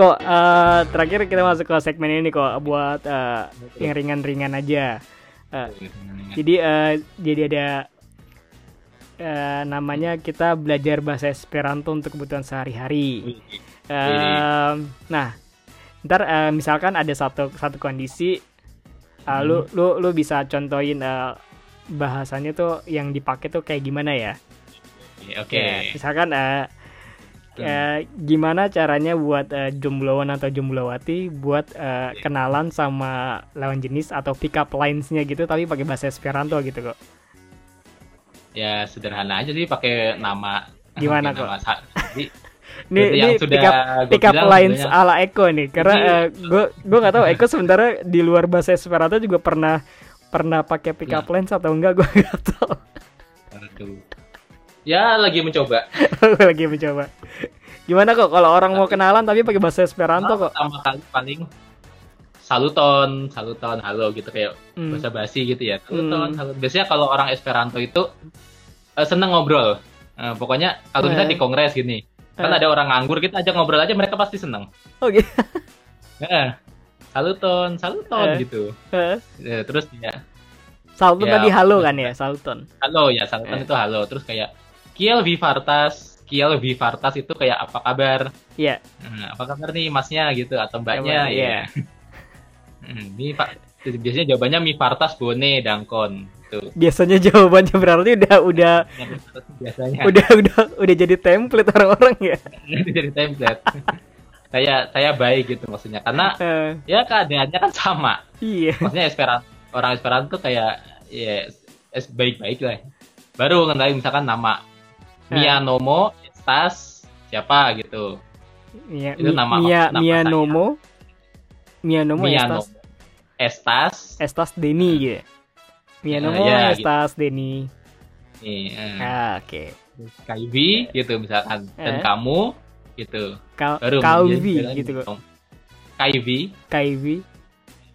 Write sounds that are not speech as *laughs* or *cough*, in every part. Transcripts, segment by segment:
kok uh, terakhir kita masuk ke segmen ini kok buat uh, yang ringan-ringan aja. Uh, jadi uh, jadi ada uh, namanya kita belajar bahasa Esperanto untuk kebutuhan sehari-hari. Uh, nah, ntar uh, misalkan ada satu satu kondisi, uh, lu lu lu bisa contohin uh, bahasanya tuh yang dipakai tuh kayak gimana ya? Oke. Okay. Ya, misalkan uh, uh, gimana caranya buat uh, jombloan atau jomblowati buat uh, kenalan sama lawan jenis atau pick up lines-nya gitu tapi pakai bahasa Esperanto gitu kok. Ya sederhana aja sih pakai nama. Gimana kok? Nama, jadi, *laughs* ini ini pick up, pick up lines ala Eko nih karena gue uh, gue nggak tahu Eko sebenarnya di luar bahasa Esperanto juga pernah pernah pakai pick up nah. lines atau enggak gue nggak tahu. Aduh Ya lagi mencoba. *laughs* lagi mencoba. Gimana kok kalau orang mau kenalan tapi pakai bahasa Esperanto kok? Pertama kali paling saluton, saluton, halo gitu kayak hmm. bahasa basi gitu ya. Saluton, hmm. halo. Biasanya kalau orang Esperanto itu uh, seneng ngobrol. Uh, pokoknya kalau misalnya di eh. kongres gini, kan ada orang nganggur kita ajak ngobrol aja mereka pasti seneng. Oh gitu. Nah, *laughs* saluton, saluton gitu. Ya, terus ya Saluton ya, tadi halo kan ya, saluton. Halo ya, saluton itu halo. Terus kayak Kiel Vivartas Kiel Vivartas itu kayak apa kabar? Iya. Yeah. Nah, apa kabar nih masnya gitu atau mbaknya? Iya. Yeah. *laughs* hmm, ini Pak biasanya jawabannya Mi Vartas Bone Dangkon. Tuh. Biasanya jawabannya berarti udah udah biasanya. udah udah udah jadi template orang-orang ya. *laughs* udah jadi template. *laughs* saya saya baik gitu maksudnya karena uh. ya keadaannya kan sama. Iya. Maksudnya Esperanto orang Esperanto kayak ya baik-baik lah. Baru kenalin misalkan nama Mia Nomo Estas siapa gitu. Mia, itu nama Mia, nama Mia Nomo Mia Nomo Mia Estas. Estas Estas Deni gitu. Mia uh, Nomo ya, Estas gitu. Deni. Iya. Ah, oke. Okay. Kaivi gitu misalkan dan eh? kamu gitu. Ka Baru Kaivi gitu kok. Kaivi. Kaivi.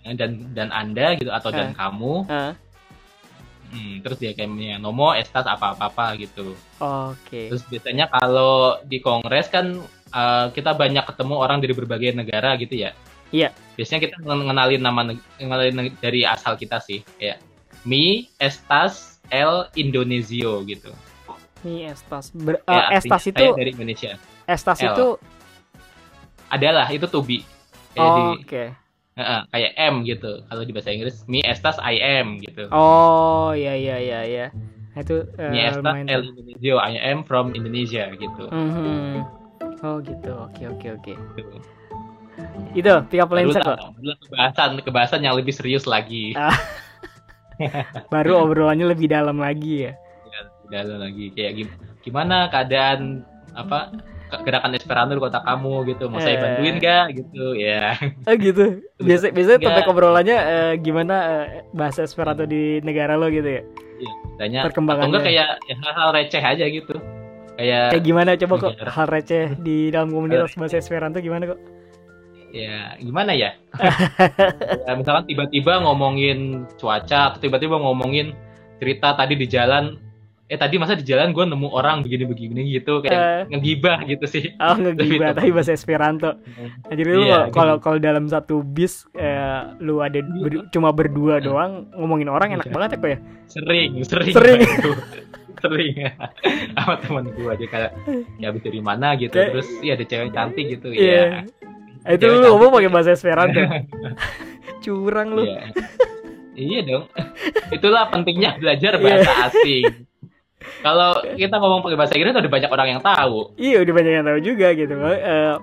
Dan dan Anda gitu atau uh. dan kamu. Uh Hmm, terus dia kayak nomo estas apa apa apa gitu. Oke. Okay. Terus biasanya kalau di kongres kan uh, kita banyak ketemu orang dari berbagai negara gitu ya. Iya. Biasanya kita mengenalin nama mengenalin dari asal kita sih kayak mi estas el Indonesio gitu. Mi estas Ber, uh, ya, estas itu dari Indonesia. Estas L. itu adalah itu tubi. Oh, Oke. Okay Uh, kayak M gitu. Kalau di bahasa Inggris, mi estas I am gitu. Oh, iya iya iya iya. Itu uh, mi estas el Indonesia, I am from Indonesia gitu. Mm -hmm. Oh gitu. Oke oke oke. Gitu. Itu tiga lensa kok. kebahasan kebahasan yang lebih serius lagi. *laughs* Ah. Baru obrolannya lebih dalam lagi ya. ya lebih dalam lagi kayak gimana keadaan apa gerakan Esperanto di kota kamu gitu. Mau eh. saya bantuin gak gitu ya. *laughs* Oh gitu. *laughs* Biasa biasanya topik obrolannya uh, gimana uh, bahasa Esperanto di negara lo gitu ya? Iya tanya. Perkembangannya. Atau enggak kayak ya, hal-hal receh aja gitu. Kayak kayak gimana? Coba kok hal receh di dalam komunitas bahasa Esperanto gimana kok? Ya gimana ya, *laughs* ya misalkan tiba-tiba ngomongin cuaca atau tiba-tiba ngomongin cerita tadi di jalan eh tadi masa di jalan gue nemu orang begini-begini gitu kayak uh, ngegibah gitu sih. *laughs* Oh ngegibah tapi bahasa Esperanto. Nah, jadi lu iya, kalau kalau dalam satu bis eh, lu ada ber, cuma berdua doang ngomongin orang enak iya. banget ya kok ya. Sering, sering. Sering. *laughs* sering *laughs* sama teman gue aja kayak ya habis dari mana gitu kayak, terus iya ada cewek cantik gitu iya. ya. Itu lu ngomong pakai bahasa Esperanto. Curang lu. Iya. iya dong. Itulah pentingnya belajar bahasa yeah. asing kalau kita ngomong pakai bahasa Inggris udah banyak orang yang tahu. Iya, udah banyak yang tahu juga gitu. Uh,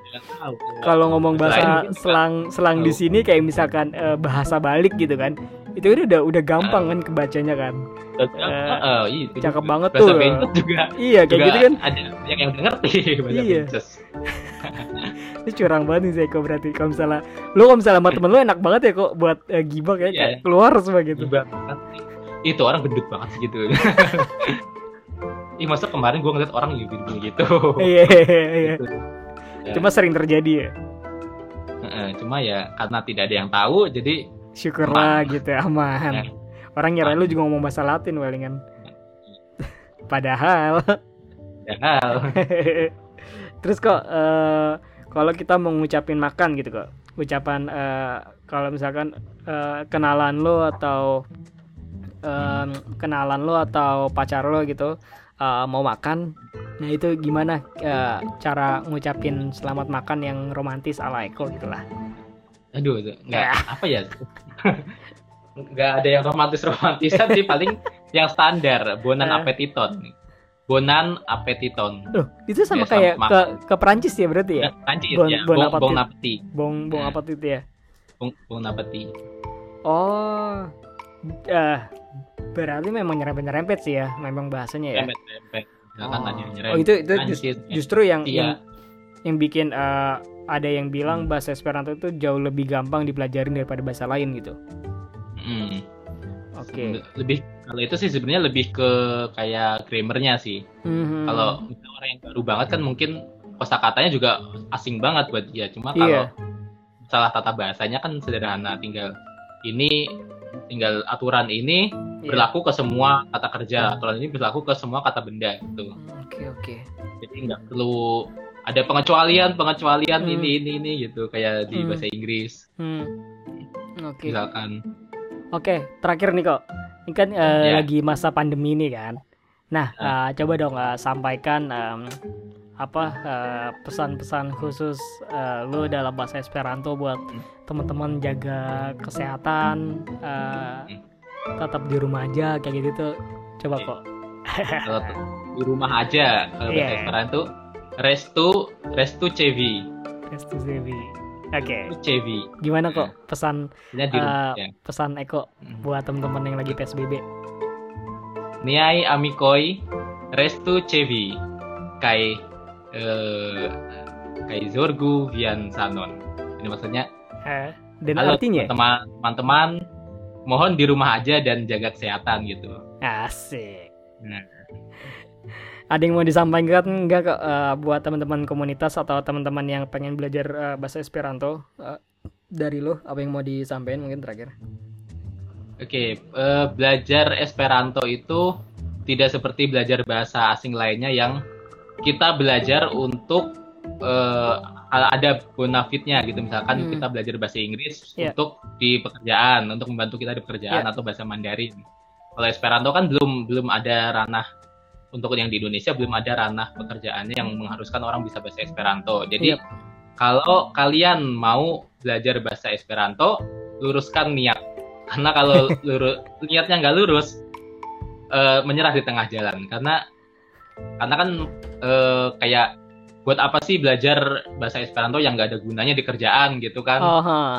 kalau ngomong bahasa selang selang di sini kayak misalkan uh, bahasa balik gitu kan. Itu kan udah udah gampang kan kebacanya kan. Uh, uh, iya, cakep banget bahasa tuh. juga. Iya, kayak juga gitu kan. Ada yang yang ngerti bahasa iya. *laughs* Ini curang banget nih Zeko berarti kalau misalnya lu kalau misalnya sama temen lu enak banget ya kok buat uh, gibah kayak, yeah. keluar semua gitu. Gibah. Itu orang gendut banget sih gitu. *laughs* ih masa kemarin gue ngeliat orang gitu gitu. Iya iya iya. Gitu. ya. cuma sering terjadi ya? Cuma ya karena tidak ada yang tahu jadi syukurlah aman. gitu aman. Ya. orang ngira lu juga ngomong bahasa Latin palingan *laughs* padahal. Padahal. *laughs* Terus kok uh, kalau kita mau ngucapin makan gitu kok? Ucapan uh, kalau misalkan uh, kenalan lo atau um, kenalan lo atau pacar lo gitu uh, mau makan nah itu gimana uh, cara ngucapin selamat makan yang romantis ala Eko gitulah aduh nggak apa ya nggak ada yang romantis romantisan sih paling yang standar bonan uh. appetiton Bonan Appetiton. Loh, itu sama kayak ke ke Prancis ya berarti ya? Prancis bon, ya. Bon, bon, bon appetit. Bong apa itu ya? Bong bon appetit. Oh. Uh, berarti memang nyerempet-nyerempet sih ya, memang bahasanya ya. Nyerempet-nyerempet. Oh. oh itu itu just, justru yang iya. yang yang bikin uh, ada yang bilang bahasa Esperanto itu jauh lebih gampang dipelajarin daripada bahasa lain gitu. Hmm. Oke. Okay. Lebih kalau itu sih sebenarnya lebih ke kayak grammarnya sih. Mm-hmm. Kalau orang yang baru banget kan mungkin kosakatanya juga asing banget buat dia. Cuma iya. kalau yeah. salah tata bahasanya kan sederhana, tinggal ini tinggal aturan ini yeah. berlaku ke semua kata kerja, aturan ini berlaku ke semua kata benda gitu. Oke okay, oke. Okay. Jadi nggak perlu ada pengecualian pengecualian hmm. ini ini ini gitu kayak di hmm. bahasa Inggris. Hmm. Oke. Okay. Misalkan Oke, terakhir nih kok. Ini kan uh, eh, yeah. lagi masa pandemi ini kan. Nah, uh, coba dong uh, sampaikan um, apa pesan-pesan uh, khusus uh, lu dalam bahasa Esperanto buat teman-teman jaga kesehatan, uh, tetap di rumah aja kayak gitu tuh. Coba kok. *laughs* di rumah aja kalau yeah. bahasa Esperanto restu restu cevi. Restu cevi. Oke. Okay. CV. Gimana kok pesan uh, ya. pesan Eko hmm. buat teman-teman yang lagi PSBB? Niai amikoi restu CV kai kai zorgu vian sanon. Ini maksudnya. Eh, dan halo, artinya? Teman-teman mohon di rumah aja dan jaga kesehatan gitu. Asik. Nah ada yang mau disampaikan nggak kok uh, buat teman-teman komunitas atau teman-teman yang pengen belajar uh, bahasa Esperanto uh, dari lo apa yang mau disampaikan mungkin terakhir oke okay, uh, belajar Esperanto itu tidak seperti belajar bahasa asing lainnya yang kita belajar untuk uh, ada bonafitnya gitu misalkan hmm. kita belajar bahasa Inggris yeah. untuk di pekerjaan untuk membantu kita di pekerjaan yeah. atau bahasa Mandarin kalau Esperanto kan belum belum ada ranah untuk yang di Indonesia belum ada ranah pekerjaannya yang mengharuskan orang bisa bahasa Esperanto. Jadi yep. kalau kalian mau belajar bahasa Esperanto, luruskan niat. Karena kalau *laughs* lurus, niatnya nggak lurus, uh, menyerah di tengah jalan. Karena karena kan uh, kayak buat apa sih belajar bahasa Esperanto yang nggak ada gunanya di kerjaan gitu kan? Uh -huh.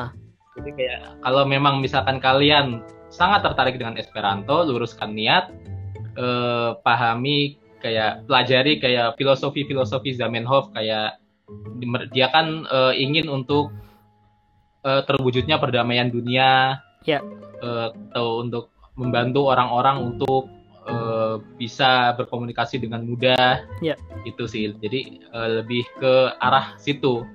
Jadi kayak kalau memang misalkan kalian sangat tertarik dengan Esperanto, luruskan niat, uh, pahami kayak pelajari kayak filosofi-filosofi Zamenhof kayak dia kan uh, ingin untuk uh, terwujudnya perdamaian dunia ya uh, atau untuk membantu orang-orang untuk uh, bisa berkomunikasi dengan mudah ya itu sih jadi uh, lebih ke arah situ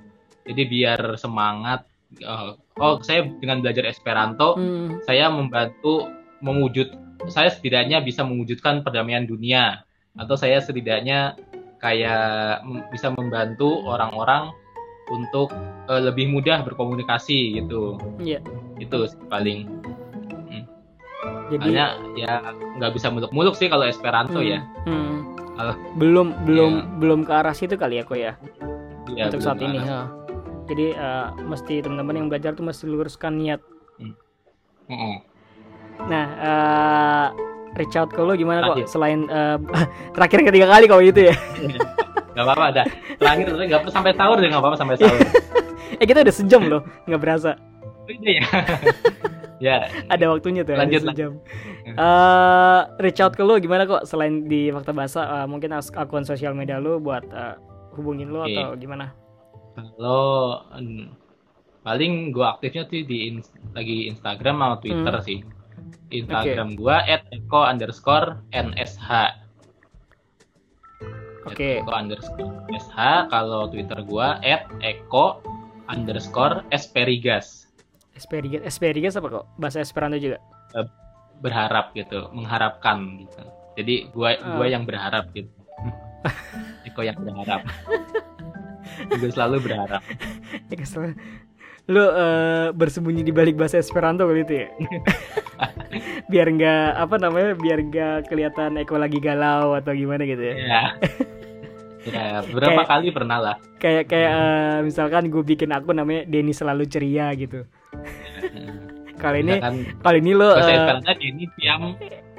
jadi biar semangat uh, oh saya dengan belajar Esperanto hmm. saya membantu mewujud saya setidaknya bisa mewujudkan perdamaian dunia atau saya setidaknya kayak bisa membantu orang-orang untuk uh, lebih mudah berkomunikasi gitu. Iya. Itu paling. Jadi Hanya ya nggak bisa muluk-muluk sih kalau Esperanto ya. hmm, ya. Hmm. Kalau belum belum ya. belum ke arah situ kali ya kok ya. ya untuk saat ini. Ha. Jadi uh, mesti teman-teman yang belajar tuh mesti luruskan niat. Hmm. Hmm. Nah, uh, reach out ke lo gimana terakhir. kok selain uh, *laughs* terakhir ketiga kali kau itu ya? *laughs* gak apa-apa ada. Terakhir nggak sampai sahur deh nggak apa-apa sampai sahur. *laughs* eh kita udah sejam loh, nggak berasa. Iya ya. ya. *laughs* Ada waktunya tuh. Lanjut sejam. Uh, reach out ke lo gimana kok selain di fakta bahasa uh, mungkin akun sosial media lo buat uh, hubungin lo okay. atau gimana? Kalau paling gue aktifnya tuh di in, lagi Instagram sama Twitter hmm. sih Instagram okay. gua at eko underscore nsh. Oke. Okay. Eko underscore sh. Kalau Twitter gua at eko underscore esperigas. Esperigas, esperigas apa kok? Bahasa Esperanto juga? Eh, berharap gitu, mengharapkan gitu. Jadi gua uh. gua yang berharap gitu. *laughs* Eko yang berharap. juga selalu berharap *laughs* ya, selalu lu uh, bersembunyi di balik bahasa Esperanto gitu ya *laughs* biar nggak apa namanya biar nggak kelihatan Eko lagi galau atau gimana gitu ya ya, ya berapa kayak, kali pernah lah kayak kayak uh, misalkan gue bikin aku namanya Denny selalu ceria gitu *laughs* kali ini kan, kali ini lo bahasa uh, Esperanto Denny Ciam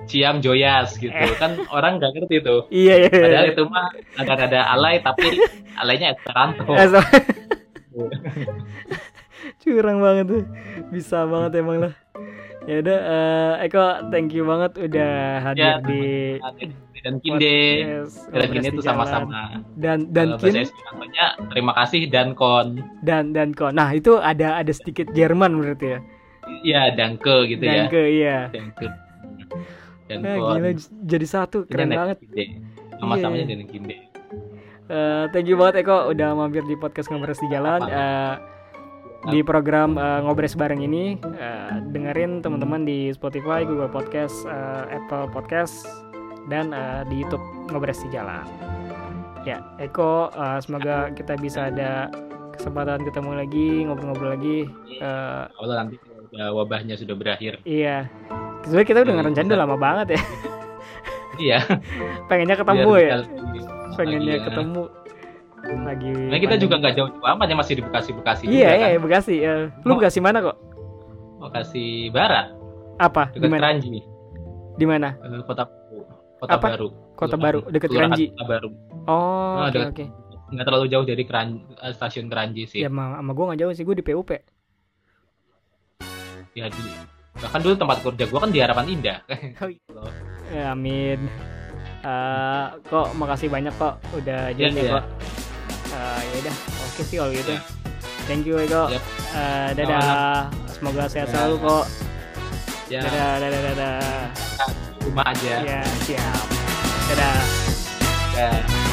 Ciam Joyas gitu. Kan orang nggak ngerti tuh iya, iya, iya. padahal itu mah agak ada alay tapi alaynya Esperanto *laughs* curang banget tuh. Bisa banget emang lah ya udah uh, Eko thank you banget udah hadir ya, di dan Kinde dan Kinde itu sama-sama dan dan uh, Kin terima kasih dan kon dan dan kon nah itu ada ada sedikit Jerman menurut ya Iya, danke gitu danke, ya. Danke, iya. Danke. Dan nah, gila jadi satu keren banget. Sama-samanya yeah. dan Kinde. Uh, thank you banget Eko udah mampir di podcast ngobrol di jalan. Uh, di program uh, ngobres bareng ini uh, dengerin teman-teman di Spotify, Google Podcast, uh, Apple Podcast dan uh, di YouTube ngobres di jalan. Ya, Eko, uh, semoga kita bisa ada kesempatan ketemu lagi, ngobrol-ngobrol lagi. Uh, Allah nanti uh, wabahnya sudah berakhir. Iya. Sebenarnya kita udah ngerencanain udah lama banget ya. iya. *laughs* Pengennya ketemu Biar ya. Pengennya ya. ketemu lagi nah kita juga nggak jauh-jauh amat ya masih di Bekasi Bekasi iya juga, iya kan? Bekasi ya. lu Bekasi mana kok? Bekasi Barat. Apa? Dekat Keranji di mana? Uh, kota kota apa? baru. Kota baru dekat Keranji kota baru. Oh oke oke. okay, nggak terlalu jauh dari Keran, eh, stasiun Keranji sih. Ya sama, sama gue nggak jauh sih gue di PUP ya di bahkan dulu tempat kerja gue kan di Harapan Indah. *laughs* Oh, iya. ya, amin. Uh, kok makasih banyak kok udah jadi ya, ya. kok uh, ya udah. Oke okay sih kalau gitu. Yeah. thank you Eko. Yep. uh, dadah. Semoga sehat yeah. selalu kok. Yeah. dadah dadah dadah rumah aja. Ya siap. Dadah. Dadah